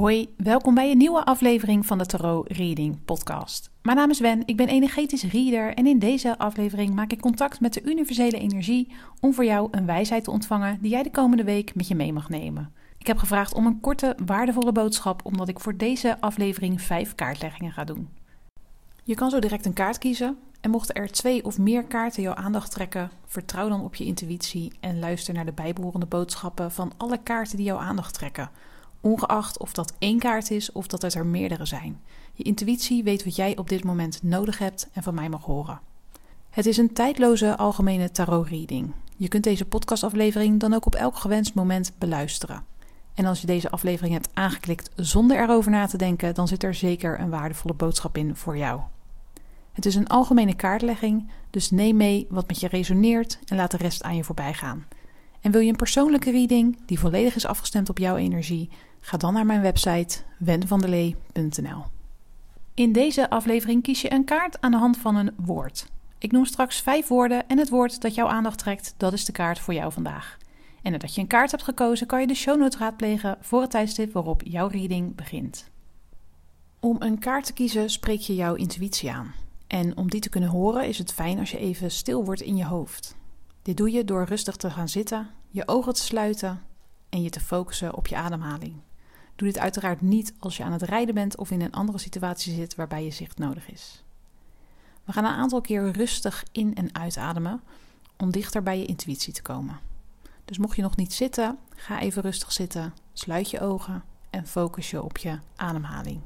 Hoi, welkom bij een nieuwe aflevering van de Tarot Reading Podcast. Mijn naam is Wen, ik ben energetisch reader en in deze aflevering maak ik contact met de universele energie om voor jou een wijsheid te ontvangen die jij de komende week met je mee mag nemen. Ik heb gevraagd om een korte, waardevolle boodschap omdat ik voor deze aflevering vijf kaartleggingen ga doen. Je kan zo direct een kaart kiezen en mochten er twee of meer kaarten jouw aandacht trekken, vertrouw dan op je intuïtie en luister naar de bijbehorende boodschappen van alle kaarten die jouw aandacht trekken ongeacht of dat één kaart is of dat het er meerdere zijn. Je intuïtie weet wat jij op dit moment nodig hebt en van mij mag horen. Het is een tijdloze algemene tarot-reading. Je kunt deze podcastaflevering dan ook op elk gewenst moment beluisteren. En als je deze aflevering hebt aangeklikt zonder erover na te denken, dan zit er zeker een waardevolle boodschap in voor jou. Het is een algemene kaartlegging, dus neem mee wat met je resoneert en laat de rest aan je voorbij gaan. En wil je een persoonlijke reading die volledig is afgestemd op jouw energie, Ga dan naar mijn website wenvandelee.nl. In deze aflevering kies je een kaart aan de hand van een woord. Ik noem straks vijf woorden en het woord dat jouw aandacht trekt, dat is de kaart voor jou vandaag. En nadat je een kaart hebt gekozen, kan je de show notes raadplegen voor het tijdstip waarop jouw reading begint. Om een kaart te kiezen spreek je jouw intuïtie aan. En om die te kunnen horen is het fijn als je even stil wordt in je hoofd. Dit doe je door rustig te gaan zitten, je ogen te sluiten en je te focussen op je ademhaling. Doe dit uiteraard niet als je aan het rijden bent of in een andere situatie zit waarbij je zicht nodig is. We gaan een aantal keer rustig in- en uitademen om dichter bij je intuïtie te komen. Dus mocht je nog niet zitten, ga even rustig zitten, sluit je ogen en focus je op je ademhaling.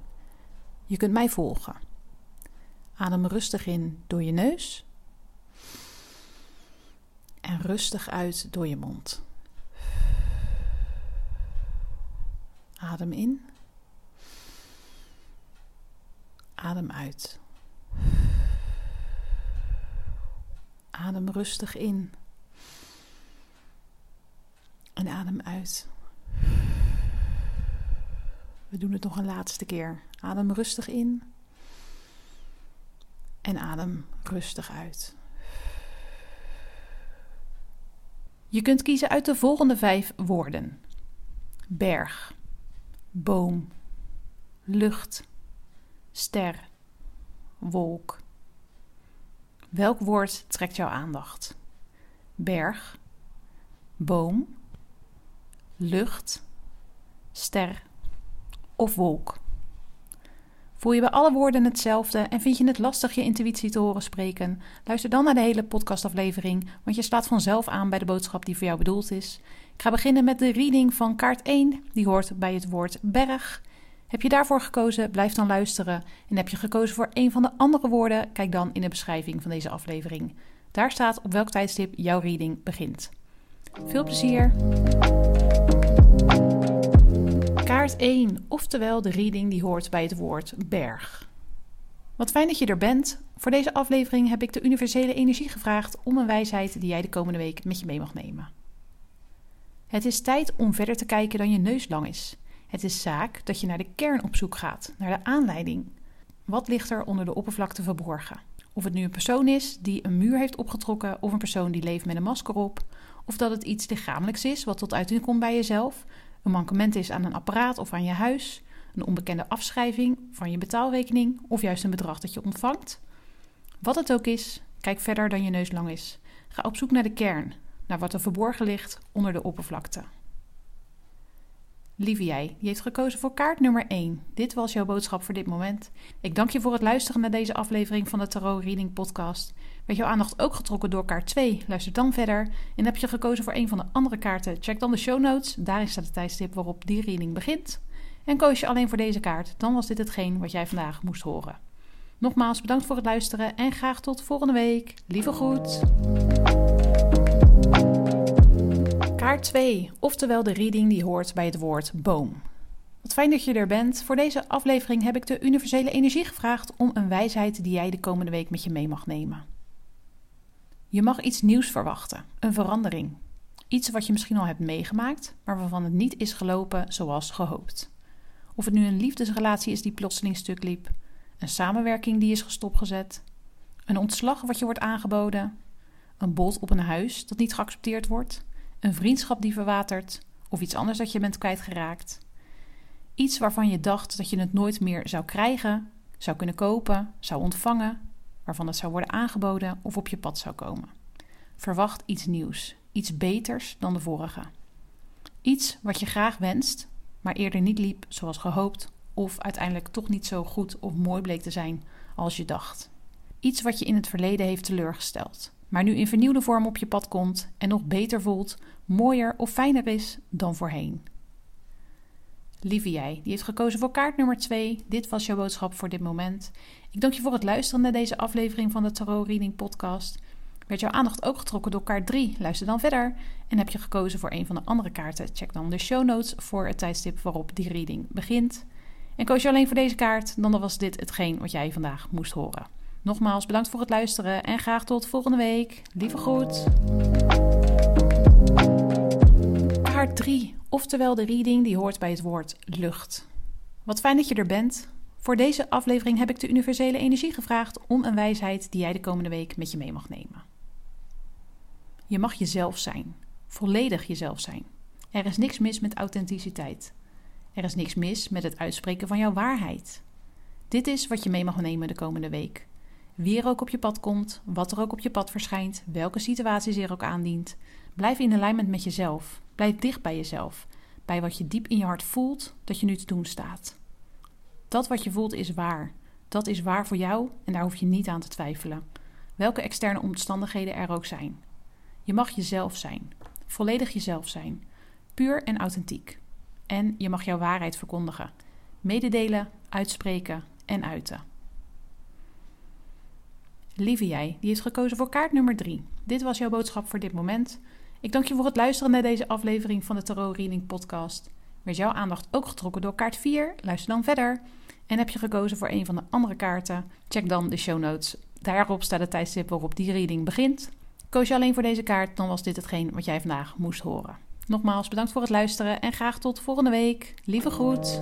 Je kunt mij volgen. Adem rustig in door je neus en rustig uit door je mond. Adem in. Adem uit. Adem rustig in. En adem uit. We doen het nog een laatste keer. Adem rustig in. En adem rustig uit. Je kunt kiezen uit de volgende vijf woorden: berg, boom, lucht, ster, wolk. Welk woord trekt jouw aandacht? Berg, boom, lucht, ster of wolk? Voel je bij alle woorden hetzelfde en vind je het lastig je intuïtie te horen spreken? Luister dan naar de hele podcastaflevering, want je slaat vanzelf aan bij de boodschap die voor jou bedoeld is. Ik ga beginnen met de reading van kaart 1, die hoort bij het woord berg. Heb je daarvoor gekozen, blijf dan luisteren. En heb je gekozen voor een van de andere woorden, kijk dan in de beschrijving van deze aflevering. Daar staat op welk tijdstip jouw reading begint. Veel plezier! Kaart 1, oftewel de reading die hoort bij het woord berg. Wat fijn dat je er bent. Voor deze aflevering heb ik de universele energie gevraagd om een wijsheid die jij de komende week met je mee mag nemen. Het is tijd om verder te kijken dan je neus lang is. Het is zaak dat je naar de kern op zoek gaat, naar de aanleiding. Wat ligt er onder de oppervlakte verborgen? Of het nu een persoon is die een muur heeft opgetrokken, of een persoon die leeft met een masker op, of dat het iets lichamelijks is wat tot uiting komt bij jezelf, een mankement is aan een apparaat of aan je huis, een onbekende afschrijving van je betaalrekening of juist een bedrag dat je ontvangt. Wat het ook is, kijk verder dan je neus lang is. Ga op zoek naar de kern, naar wat er verborgen ligt onder de oppervlakte. Lieve jij, die heeft gekozen voor kaart nummer 1. Dit was jouw boodschap voor dit moment. Ik dank je voor het luisteren naar deze aflevering van de Tarot Reading Podcast. Werd jouw aandacht ook getrokken door kaart 2? Luister dan verder. En heb je gekozen voor een van de andere kaarten? Check dan de show notes. Daarin staat het tijdstip waarop die reading begint. En koos je alleen voor deze kaart, dan was dit hetgeen wat jij vandaag moest horen. Nogmaals bedankt voor het luisteren en graag tot volgende week. Lieve groet. Kaart 2, oftewel de reading die hoort bij het woord boom. Wat fijn dat je er bent. Voor deze aflevering heb ik de universele energie gevraagd om een wijsheid die jij de komende week met je mee mag nemen. Je mag iets nieuws verwachten, een verandering. Iets wat je misschien al hebt meegemaakt, maar waarvan het niet is gelopen zoals gehoopt. Of het nu een liefdesrelatie is die plotseling stuk liep, een samenwerking die is gestopgezet, een ontslag wat je wordt aangeboden, een bod op een huis dat niet geaccepteerd wordt, een vriendschap die verwatert of iets anders dat je bent kwijtgeraakt. Iets waarvan je dacht dat je het nooit meer zou krijgen, zou kunnen kopen, zou ontvangen, waarvan het zou worden aangeboden of op je pad zou komen. Verwacht iets nieuws, iets beters dan de vorige. Iets wat je graag wenst, maar eerder niet liep zoals gehoopt of uiteindelijk toch niet zo goed of mooi bleek te zijn als je dacht. Iets wat je in het verleden heeft teleurgesteld, maar nu in vernieuwde vorm op je pad komt en nog beter voelt, mooier of fijner is dan voorheen. Lieve jij, die heeft gekozen voor kaart nummer 2. Dit was jouw boodschap voor dit moment. Ik dank je voor het luisteren naar deze aflevering van de Tarot Reading Podcast. Werd jouw aandacht ook getrokken door kaart 3? Luister dan verder. En heb je gekozen voor een van de andere kaarten? Check dan de show notes voor het tijdstip waarop die reading begint. En koos je alleen voor deze kaart, dan was dit hetgeen wat jij vandaag moest horen. Nogmaals bedankt voor het luisteren en graag tot volgende week. Lieve groet. Kaart 3, oftewel de reading die hoort bij het woord lucht. Wat fijn dat je er bent. Voor deze aflevering heb ik de universele energie gevraagd om een wijsheid die jij de komende week met je mee mag nemen. Je mag jezelf zijn, volledig jezelf zijn. Er is niks mis met authenticiteit. Er is niks mis met het uitspreken van jouw waarheid. Dit is wat je mee mag nemen de komende week. Wie er ook op je pad komt, wat er ook op je pad verschijnt, welke situaties er ook aandient. Blijf in alignment met jezelf. Blijf dicht bij jezelf. Bij wat je diep in je hart voelt dat je nu te doen staat. Dat wat je voelt is waar. Dat is waar voor jou en daar hoef je niet aan te twijfelen. Welke externe omstandigheden er ook zijn. Je mag jezelf zijn. Volledig jezelf zijn. Puur en authentiek. En je mag jouw waarheid verkondigen. Mededelen, uitspreken en uiten. Lieve jij, die is gekozen voor kaart nummer 3. Dit was jouw boodschap voor dit moment. Ik dank je voor het luisteren naar deze aflevering van de Tarot Reading Podcast. Werd jouw aandacht ook getrokken door kaart 4? Luister dan verder. En heb je gekozen voor een van de andere kaarten? Check dan de show notes. Daarop staat het tijdstip waarop die reading begint. Koos je alleen voor deze kaart, dan was dit hetgeen wat jij vandaag moest horen. Nogmaals bedankt voor het luisteren en graag tot volgende week. Lieve groet.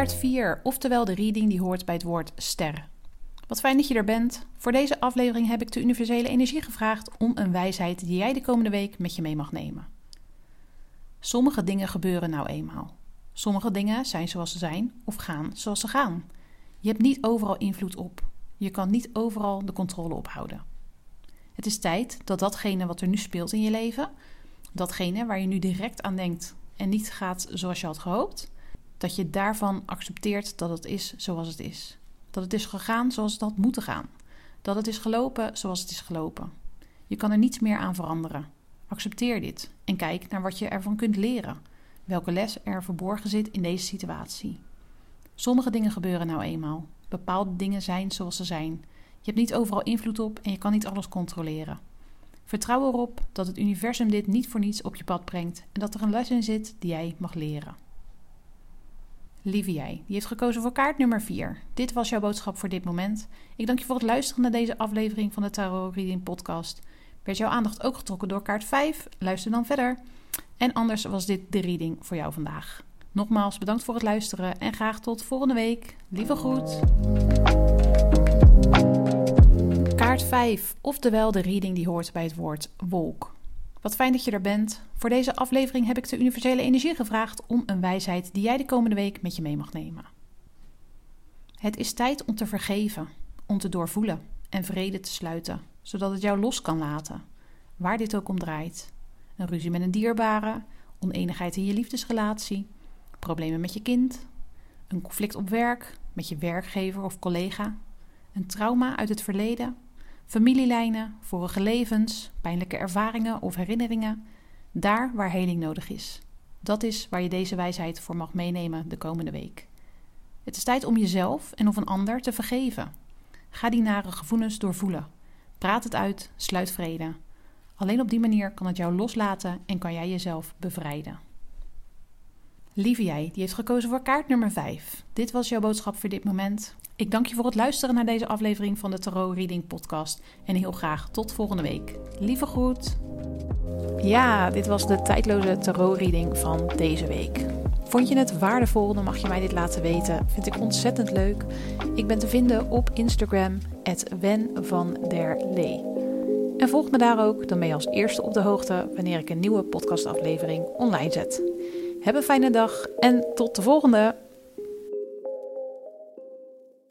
Kaart 4, oftewel de reading die hoort bij het woord ster. Wat fijn dat je er bent. Voor deze aflevering heb ik de universele energie gevraagd om een wijsheid die jij de komende week met je mee mag nemen. Sommige dingen gebeuren nou eenmaal. Sommige dingen zijn zoals ze zijn of gaan zoals ze gaan. Je hebt niet overal invloed op. Je kan niet overal de controle ophouden. Het is tijd dat datgene wat er nu speelt in je leven, datgene waar je nu direct aan denkt en niet gaat zoals je had gehoopt, dat je daarvan accepteert dat het is zoals het is. Dat het is gegaan zoals het had moeten gaan. Dat het is gelopen zoals het is gelopen. Je kan er niets meer aan veranderen. Accepteer dit en kijk naar wat je ervan kunt leren. Welke les er verborgen zit in deze situatie. Sommige dingen gebeuren nou eenmaal. Bepaalde dingen zijn zoals ze zijn. Je hebt niet overal invloed op en je kan niet alles controleren. Vertrouw erop dat het universum dit niet voor niets op je pad brengt en dat er een les in zit die jij mag leren. Lieve jij, die heeft gekozen voor kaart nummer 4. Dit was jouw boodschap voor dit moment. Ik dank je voor het luisteren naar deze aflevering van de Tarot Reading Podcast. Werd jouw aandacht ook getrokken door kaart 5? Luister dan verder. En anders was dit de reading voor jou vandaag. Nogmaals bedankt voor het luisteren en graag tot volgende week. Lieve groet. Kaart 5, oftewel de reading die hoort bij het woord wolk. Wat fijn dat je er bent. Voor deze aflevering heb ik de universele energie gevraagd om een wijsheid die jij de komende week met je mee mag nemen. Het is tijd om te vergeven, om te doorvoelen en vrede te sluiten, zodat het jou los kan laten, waar dit ook om draait. Een ruzie met een dierbare, oneenigheid in je liefdesrelatie, problemen met je kind, een conflict op werk, met je werkgever of collega, een trauma uit het verleden familielijnen, vorige levens, pijnlijke ervaringen of herinneringen, daar waar heling nodig is. Dat is waar je deze wijsheid voor mag meenemen de komende week. Het is tijd om jezelf en of een ander te vergeven. Ga die nare gevoelens doorvoelen. Praat het uit, sluit vrede. Alleen op die manier kan het jou loslaten en kan jij jezelf bevrijden. Lieve jij, die heeft gekozen voor kaart nummer 5. Dit was jouw boodschap voor dit moment. Ik dank je voor het luisteren naar deze aflevering van de Tarot Reading Podcast. En heel graag tot volgende week. Lieve groet. Ja, dit was de tijdloze tarot reading van deze week. Vond je het waardevol, dan mag je mij dit laten weten. Vind ik ontzettend leuk. Ik ben te vinden op Instagram, Wen van der Lee. En volg me daar ook, dan ben je als eerste op de hoogte wanneer ik een nieuwe podcastaflevering online zet. Heb een fijne dag en tot de volgende!